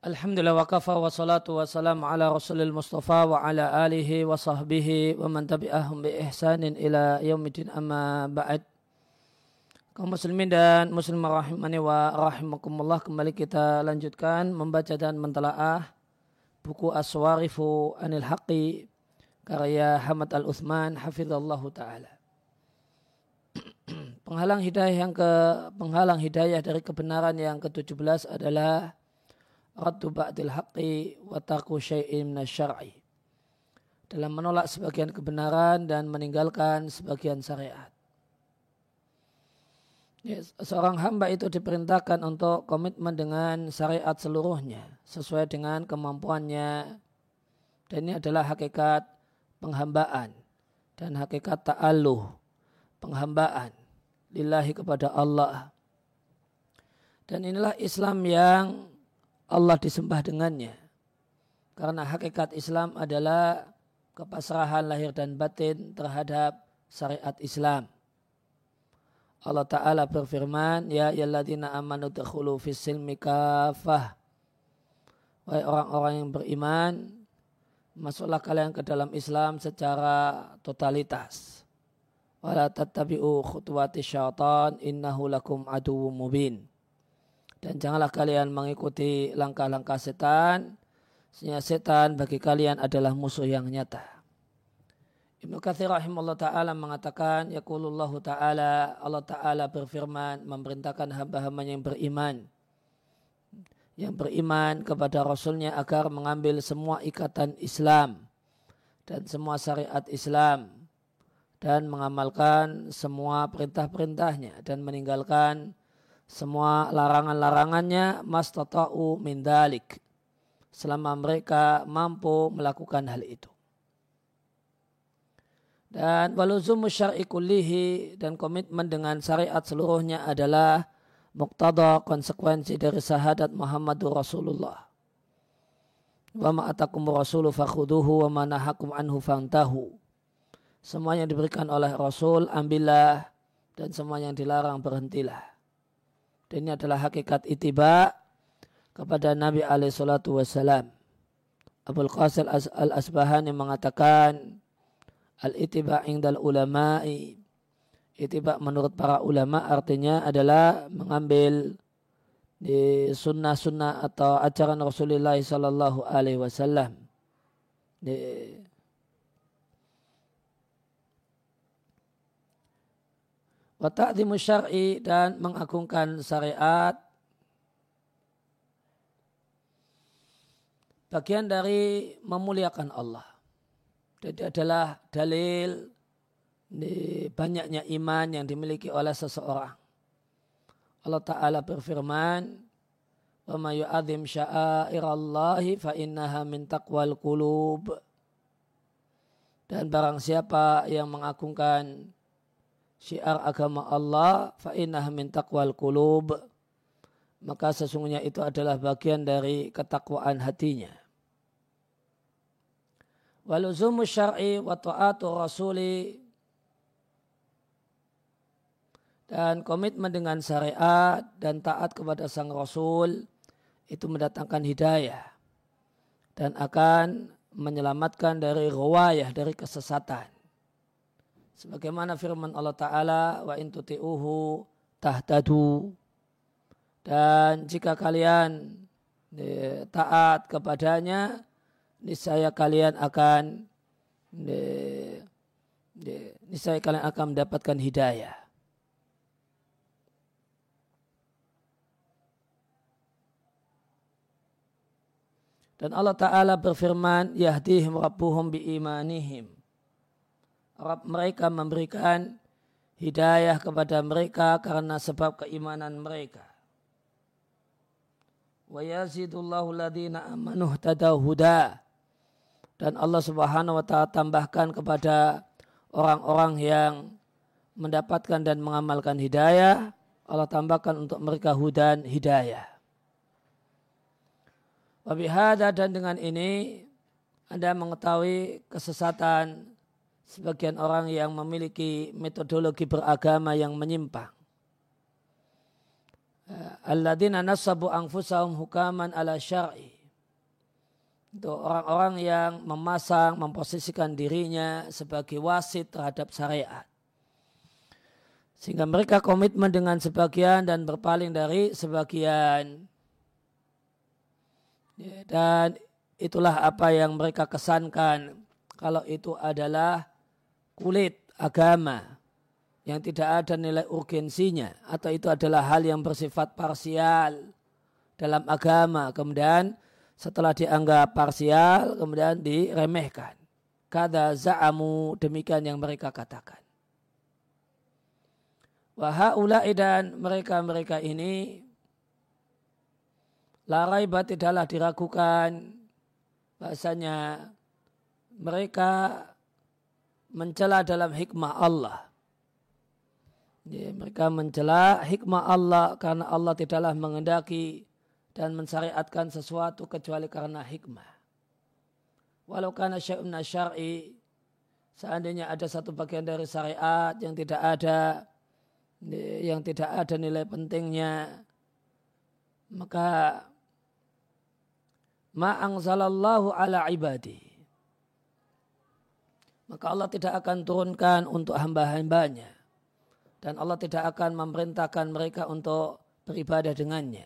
Alhamdulillah wa kafa wa salatu wa salam ala rasulil mustafa wa ala alihi wa sahbihi wa man tabi'ahum bi ihsanin ila yaumidin amma ba'd. Kaum muslimin dan muslimah rahimani wa rahimakumullah kembali kita lanjutkan membaca dan mentelaah buku Aswarifu Anil Haqi karya Hamad Al-Uthman hafizallahu taala. Penghalang hidayah yang ke penghalang hidayah dari kebenaran yang ke-17 adalah raddu ba'dil haqqi wa tarku syai'in syar'i. Dalam menolak sebagian kebenaran dan meninggalkan sebagian syariat. Ya, seorang hamba itu diperintahkan untuk komitmen dengan syariat seluruhnya sesuai dengan kemampuannya. Dan ini adalah hakikat penghambaan dan hakikat ta'alluh penghambaan lillahi kepada Allah. Dan inilah Islam yang Allah disembah dengannya. Karena hakikat Islam adalah kepasrahan lahir dan batin terhadap syariat Islam. Allah Ta'ala berfirman, Ya yalladina amanu dakhulu fis silmi kafah. Wahai orang-orang yang beriman, masuklah kalian ke dalam Islam secara totalitas. Wala tattabi'u khutuwati syaitan innahu lakum aduwwum mubin dan janganlah kalian mengikuti langkah-langkah setan sehingga setan bagi kalian adalah musuh yang nyata. Ibnu Katsir rahimahullah taala mengatakan yaqulullahu taala Allah taala berfirman memerintahkan hamba-hambanya yang beriman yang beriman kepada rasulnya agar mengambil semua ikatan Islam dan semua syariat Islam dan mengamalkan semua perintah-perintahnya dan meninggalkan semua larangan-larangannya mastata'u min dalik selama mereka mampu melakukan hal itu. Dan waluzumu syar'i kullihi dan komitmen dengan syariat seluruhnya adalah muktada konsekuensi dari syahadat Muhammadur Rasulullah. Wa ma'atakum rasulu fakhuduhu wa manahakum anhu fantahu. Semua yang diberikan oleh Rasul ambillah dan semua yang dilarang berhentilah. Dan ini adalah hakikat itiba kepada Nabi alaihi salatu wassalam. Abul Qasim al-Asbahani mengatakan al-itiba indal ulama'i itiba menurut para ulama artinya adalah mengambil di sunnah-sunnah atau ajaran Rasulullah sallallahu alaihi wasallam. wa ta'zimu syar'i dan mengagungkan syariat bagian dari memuliakan Allah. Jadi adalah dalil banyaknya iman yang dimiliki oleh seseorang. Allah Ta'ala berfirman, وَمَا يُعَظِمْ شَعَائِرَ اللَّهِ فَإِنَّهَا مِنْ تَقْوَى الْقُلُوبِ Dan barang siapa yang mengagungkan syiar agama Allah fa innah min taqwal qulub. Maka sesungguhnya itu adalah bagian dari ketakwaan hatinya. Waluzumu syar'i wa ta'atu rasuli. Dan komitmen dengan syariat dan taat kepada sang rasul itu mendatangkan hidayah dan akan menyelamatkan dari riwayah dari kesesatan sebagaimana firman Allah Ta'ala wa intuti'uhu tahtadu dan jika kalian e, taat kepadanya niscaya kalian akan e, e, niscaya kalian akan mendapatkan hidayah Dan Allah Ta'ala berfirman, Yahdihim Rabbuhum biimanihim. Rabb mereka memberikan hidayah kepada mereka karena sebab keimanan mereka. Wa yazidullahu ladina amanu huda. Dan Allah subhanahu wa ta'ala tambahkan kepada orang-orang yang mendapatkan dan mengamalkan hidayah, Allah tambahkan untuk mereka hudan hidayah. Wabihada dan dengan ini Anda mengetahui kesesatan sebagian orang yang memiliki metodologi beragama yang menyimpang. eh, alladzina nasabu anfusahum hukaman ala syar'i. Itu orang-orang yang memasang memposisikan dirinya sebagai wasit terhadap syariat. Sehingga mereka komitmen dengan sebagian dan berpaling dari sebagian. Ya, dan itulah apa yang mereka kesankan. Kalau itu adalah kulit agama yang tidak ada nilai urgensinya atau itu adalah hal yang bersifat parsial dalam agama. Kemudian setelah dianggap parsial kemudian diremehkan. Kada za'amu demikian yang mereka katakan. Wahaulai dan mereka-mereka ini larai tidaklah diragukan. Bahasanya mereka mencela dalam hikmah Allah. Ya, mereka mencela hikmah Allah karena Allah tidaklah mengendaki dan mensyariatkan sesuatu kecuali karena hikmah. Walau karena syai'un syar'i, seandainya ada satu bagian dari syariat yang tidak ada yang tidak ada nilai pentingnya, maka ma'angzalallahu ala ibadi maka Allah tidak akan turunkan untuk hamba-hambanya. Dan Allah tidak akan memerintahkan mereka untuk beribadah dengannya.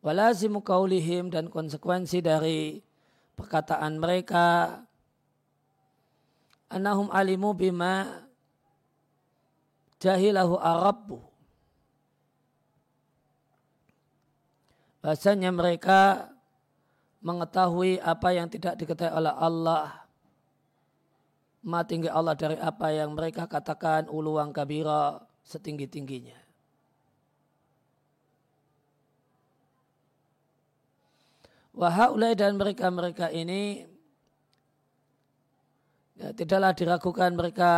Walazimu kaulihim dan konsekuensi dari perkataan mereka anahum alimu bima jahilahu arabu bahasanya mereka mengetahui apa yang tidak diketahui oleh Allah ma tinggi Allah dari apa yang mereka katakan uluang kabira setinggi-tingginya. Wahaulai dan mereka-mereka ini ya, tidaklah diragukan mereka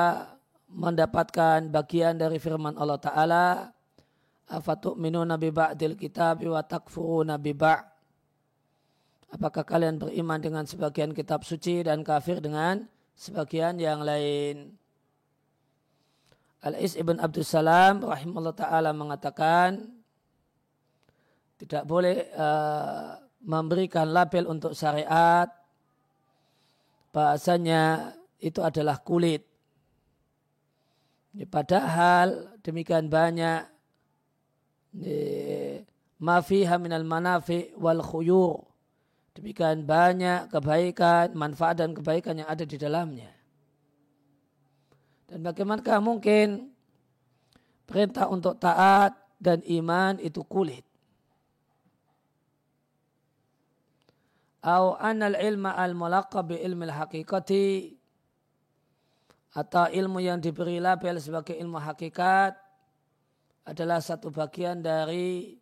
mendapatkan bagian dari firman Allah Ta'ala afatu'minu nabi ba'dil kitab wa takfuru nabi ba' Apakah kalian beriman dengan sebagian kitab suci dan kafir dengan sebagian yang lain? Al-Is ibn Abdul Salam rahimahullah ta'ala mengatakan tidak boleh uh, memberikan label untuk syariat bahasanya itu adalah kulit. Padahal demikian banyak mafiha minal manafi wal khuyur Demikian banyak kebaikan, manfaat dan kebaikan yang ada di dalamnya. Dan bagaimanakah mungkin perintah untuk taat dan iman itu kulit? Au anal ilma al mulaqab bi ilmi al haqiqati atau ilmu yang diberi label sebagai ilmu hakikat adalah satu bagian dari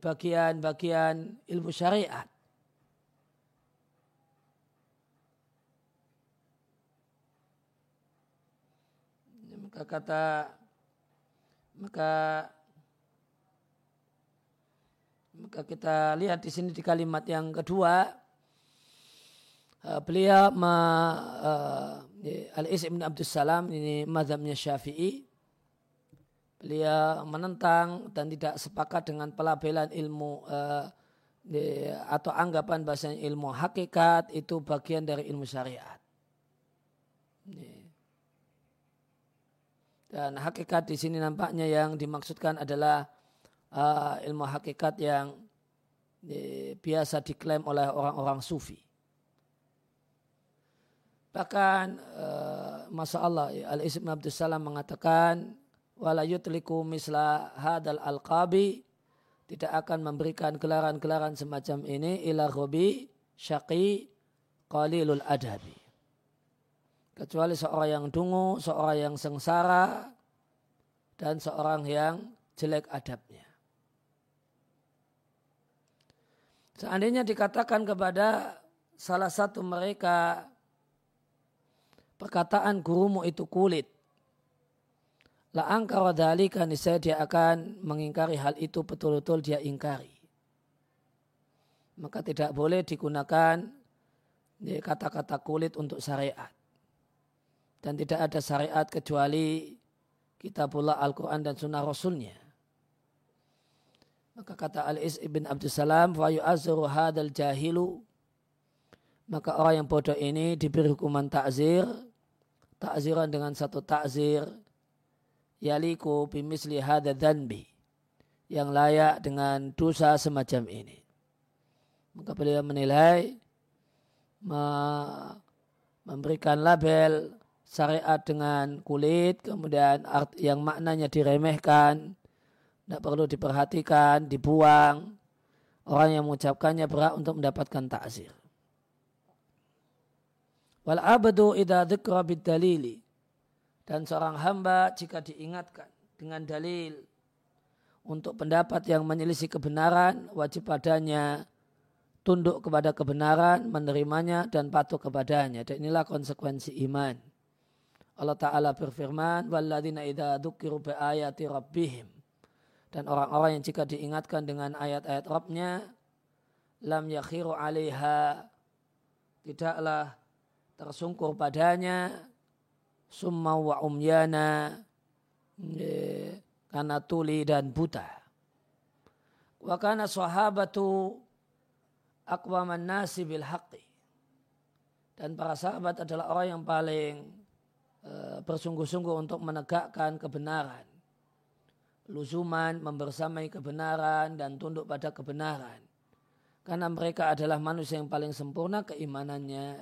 bagian-bagian ilmu syariat. Maka kata maka maka kita lihat di sini di kalimat yang kedua uh, beliau ma, uh, Al-Is ibn Abdul Salam ini mazhabnya Syafi'i beliau menentang dan tidak sepakat dengan pelabelan ilmu uh, di, atau anggapan bahasanya ilmu hakikat itu bagian dari ilmu syariat. Ini. Dan hakikat di sini nampaknya yang dimaksudkan adalah uh, ilmu hakikat yang biasa diklaim oleh orang-orang sufi. Bahkan uh, Masa Allah Al-Ism Abdul Salam mengatakan wala yutliku misla hadal al-qabi tidak akan memberikan gelaran-gelaran semacam ini ila ghobi syaqi qalilul adabi kecuali seorang yang dungu, seorang yang sengsara, dan seorang yang jelek adabnya. Seandainya dikatakan kepada salah satu mereka perkataan gurumu itu kulit, la angkara dalika niscaya dia akan mengingkari hal itu betul-betul dia ingkari. Maka tidak boleh digunakan kata-kata kulit untuk syariat dan tidak ada syariat kecuali kitabullah Al-Quran dan sunnah Rasulnya. Maka kata Al-Is ibn Abdussalam, wa yu'azziru hadal jahilu. Maka orang yang bodoh ini diberi hukuman takzir, takziran dengan satu takzir, yaliku bimisli hadha dhanbi, yang layak dengan dosa semacam ini. Maka beliau menilai, memberikan label syariat dengan kulit, kemudian art yang maknanya diremehkan, tidak perlu diperhatikan, dibuang. Orang yang mengucapkannya berhak untuk mendapatkan takzir. Wal abdu idha dhikra dalili. Dan seorang hamba jika diingatkan dengan dalil untuk pendapat yang menyelisih kebenaran, wajib padanya tunduk kepada kebenaran, menerimanya dan patuh kepadanya. Dan inilah konsekuensi iman. Allah Ta'ala berfirman, وَالَّذِينَ إِذَا ذُكِّرُوا بِآيَاتِ رَبِّهِمْ Dan orang-orang yang jika diingatkan dengan ayat-ayat Rabbnya, lam yakhiru alaiha, tidaklah tersungkur padanya, summa wa umyana, karena tuli dan buta. Wa kana sahabatu aqwaman nasi bil haqqi. Dan para sahabat adalah orang yang paling Eh, bersungguh-sungguh untuk menegakkan kebenaran. Luzuman membersamai kebenaran dan tunduk pada kebenaran. Karena mereka adalah manusia yang paling sempurna keimanannya.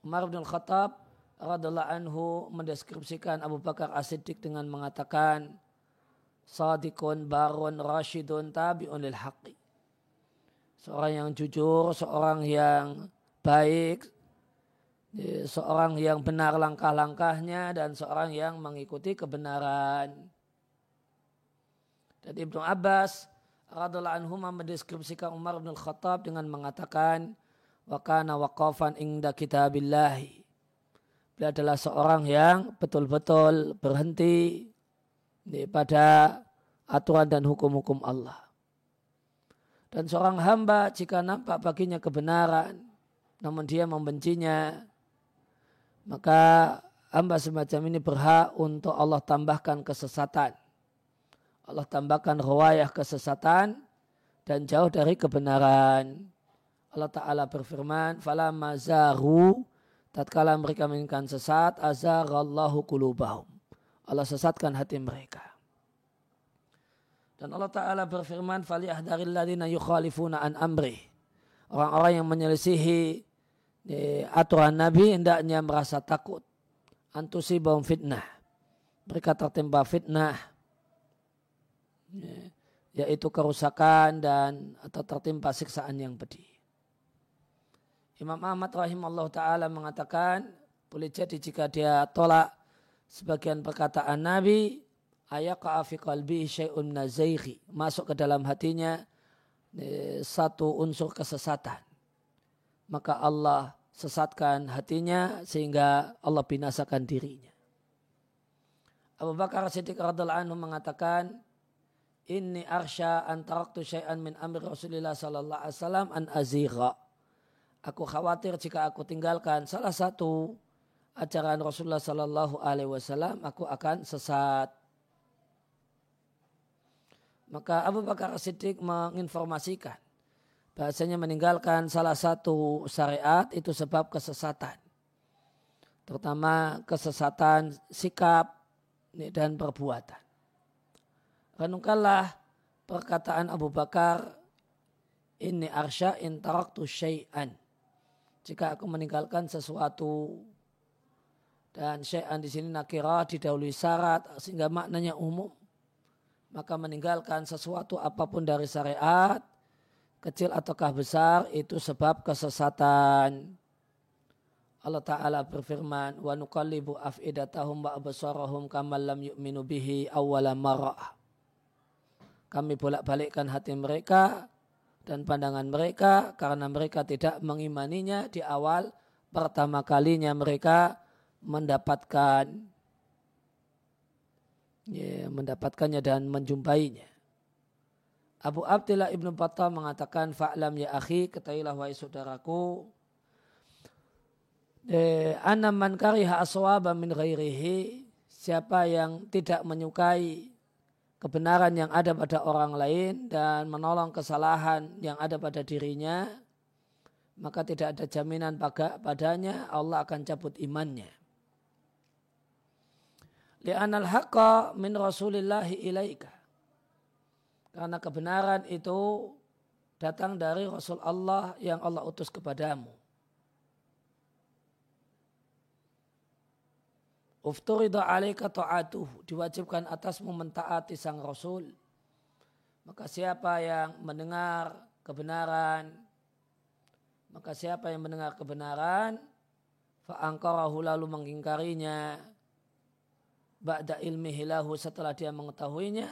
Umar bin Khattab radhiallahu anhu mendeskripsikan Abu Bakar As-Siddiq dengan mengatakan Sadikun barun rasyidun tabi'un lil haqqi. Seorang yang jujur, seorang yang baik, seorang yang benar langkah-langkahnya dan seorang yang mengikuti kebenaran. Dan Ibnu Abbas radhiallahu anhu mendeskripsikan Umar bin Khattab dengan mengatakan wa kana waqafan inda kitabillahi. Beliau adalah seorang yang betul-betul berhenti pada aturan dan hukum-hukum Allah. Dan seorang hamba jika nampak baginya kebenaran namun dia membencinya maka hamba semacam ini berhak untuk Allah tambahkan kesesatan. Allah tambahkan ruwayah kesesatan dan jauh dari kebenaran. Allah Ta'ala berfirman, Fala mazaru, tatkala mereka menginginkan sesat, azarallahu kulubahum. Allah sesatkan hati mereka. Dan Allah Ta'ala berfirman, Faliyahdaril ladina yukhalifuna an amrih. Orang-orang yang menyelisihi aturan Nabi hendaknya merasa takut. Antusibahum fitnah. Mereka tertimpa fitnah. Yaitu kerusakan dan atau tertimpa siksaan yang pedih. Imam Ahmad rahimahullah ta'ala mengatakan boleh jadi jika dia tolak sebagian perkataan Nabi ayaka fi qalbi syai'un nazairi masuk ke dalam hatinya satu unsur kesesatan maka Allah sesatkan hatinya sehingga Allah binasakan dirinya. Abu Bakar Siddiq radhiallahu anhu mengatakan, Inni arsya an taraktu syai'an min amri Rasulullah sallallahu alaihi wasallam an azira. Aku khawatir jika aku tinggalkan salah satu ajaran Rasulullah sallallahu alaihi wasallam, aku akan sesat. Maka Abu Bakar Siddiq menginformasikan bahasanya meninggalkan salah satu syariat itu sebab kesesatan. Terutama kesesatan sikap dan perbuatan. Renungkanlah perkataan Abu Bakar ini arsya in taraktu syai'an. Jika aku meninggalkan sesuatu dan syai'an di sini nakirah didahului syarat sehingga maknanya umum maka meninggalkan sesuatu apa pun dari syariat kecil ataukah besar itu sebab kesesatan. Allah Ta'ala berfirman, wa nuqallibu af'idatahum wa absarahum kama lam yu'minu bihi awwala marah. Kami bolak-balikkan hati mereka dan pandangan mereka karena mereka tidak mengimaninya di awal pertama kalinya mereka mendapatkan ya, mendapatkannya dan menjumpainya. Abu Abdillah ibnu Battah mengatakan fa'lam ya akhi ketahuilah wahai saudaraku eh, anna man kariha aswaba min ghairihi siapa yang tidak menyukai kebenaran yang ada pada orang lain dan menolong kesalahan yang ada pada dirinya, maka tidak ada jaminan padanya Allah akan cabut imannya. Li'anal haqqa min rasulillahi ilaika. Karena kebenaran itu datang dari Rasul Allah yang Allah utus kepadamu. Ufturida alaika ta'atuhu. Diwajibkan atasmu mentaati sang Rasul. Maka siapa yang mendengar kebenaran, maka siapa yang mendengar kebenaran, fa'angkarahu lalu mengingkarinya, ba'da ilmi hilahu setelah dia mengetahuinya,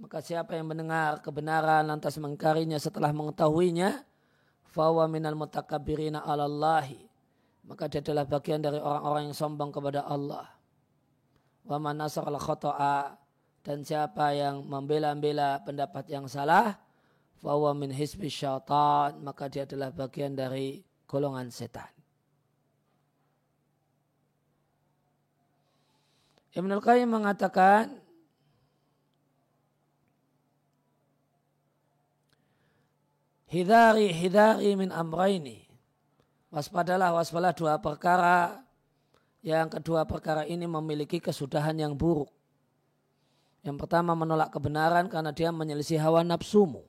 maka siapa yang mendengar kebenaran lantas mengingkarinya setelah mengetahuinya, fawa minal mutakabirina alallahi maka dia adalah bagian dari orang-orang yang sombong kepada Allah. Wa man al khoto'a dan siapa yang membela-bela pendapat yang salah, fahuwa min hisbi syaitan, maka dia adalah bagian dari golongan setan. Ibn Al-Qayyim mengatakan Hidari hidari min amraini Waspadalah, waspadalah dua perkara. Yang kedua perkara ini memiliki kesudahan yang buruk. Yang pertama menolak kebenaran karena dia menyelisih hawa nafsumu.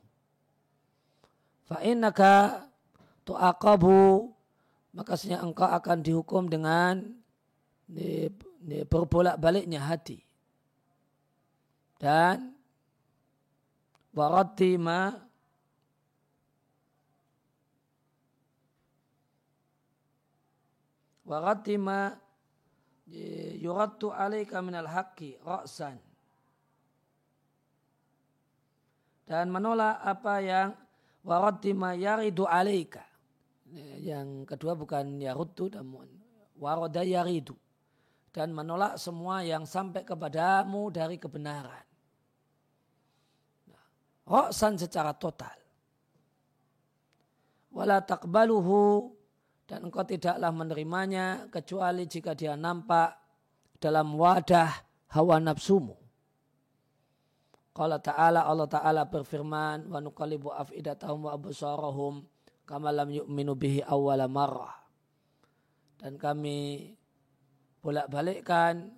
Fa'innaka tu'aqabu maka engkau akan dihukum dengan berbolak-baliknya hati. Dan waraddi ma wa ghatima yuraddu alaika minal haqqi ra'san. Dan menolak apa yang waradima yaridu alaika yang kedua bukan yaruddu namun warada yaridu. Dan menolak semua yang sampai kepadamu dari kebenaran. Ra'san secara total. Wala taqbaluhu dan engkau tidaklah menerimanya kecuali jika dia nampak dalam wadah hawa nafsumu. Qala ta'ala Allah ta'ala berfirman wa nuqallibu afidatahum wa absarahum kama yu'minu bihi awwala. Dan kami bolak-balikkan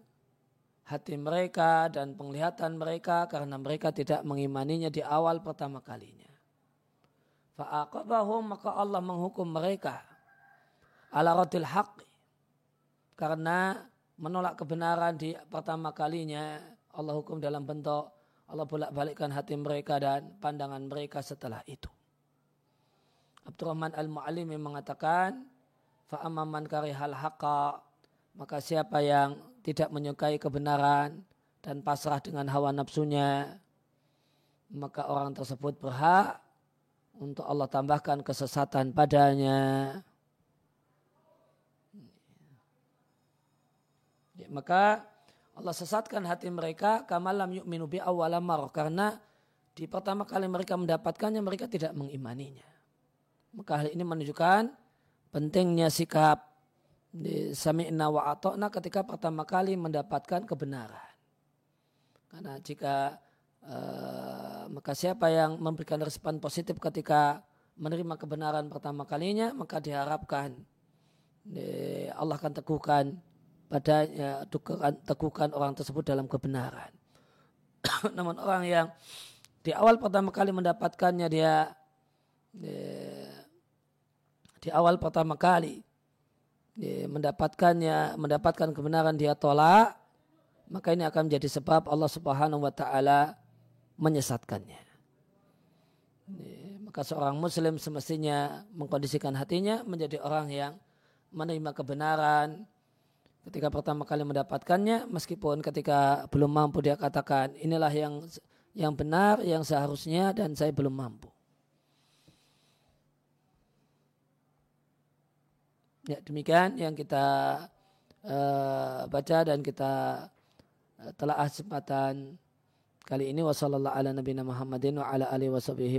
hati mereka dan penglihatan mereka karena mereka tidak mengimaninya di awal pertama kalinya. Fa'aqabahum maka Allah menghukum mereka ala radil haq karena menolak kebenaran di pertama kalinya Allah hukum dalam bentuk Allah bolak-balikkan hati mereka dan pandangan mereka setelah itu. Abdurrahman Al-Mu'alimi mengatakan fa'amaman karihal haqqa maka siapa yang tidak menyukai kebenaran dan pasrah dengan hawa nafsunya maka orang tersebut berhak untuk Allah tambahkan kesesatan padanya. Ya, maka Allah sesatkan hati mereka kamalam yu'minu bi awalamar karena di pertama kali mereka mendapatkannya mereka tidak mengimaninya. Maka hal ini menunjukkan pentingnya sikap sami'na wa ato'na ketika pertama kali mendapatkan kebenaran. Karena jika uh, maka siapa yang memberikan respon positif ketika menerima kebenaran pertama kalinya maka diharapkan Allah akan teguhkan padanya teguhkan, teguhkan orang tersebut dalam kebenaran. Namun orang yang di awal pertama kali mendapatkannya dia di awal pertama kali mendapatkannya mendapatkan kebenaran dia tolak maka ini akan menjadi sebab Allah Subhanahu wa taala menyesatkannya. Maka seorang muslim semestinya mengkondisikan hatinya menjadi orang yang menerima kebenaran, ketika pertama kali mendapatkannya meskipun ketika belum mampu dia katakan inilah yang yang benar yang seharusnya dan saya belum mampu. Ya demikian yang kita uh, baca dan kita uh, telah kesempatan kali ini wasallallahu ala nabiyina Muhammadin wa ala alihi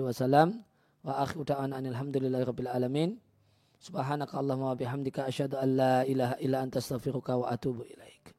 wasallam wa akhiru da'ana alhamdulillahi rabbil alamin. Subhanakallahumma bihamdika asyhadu an la ilaha illa anta astaghfiruka wa atubu ilaik.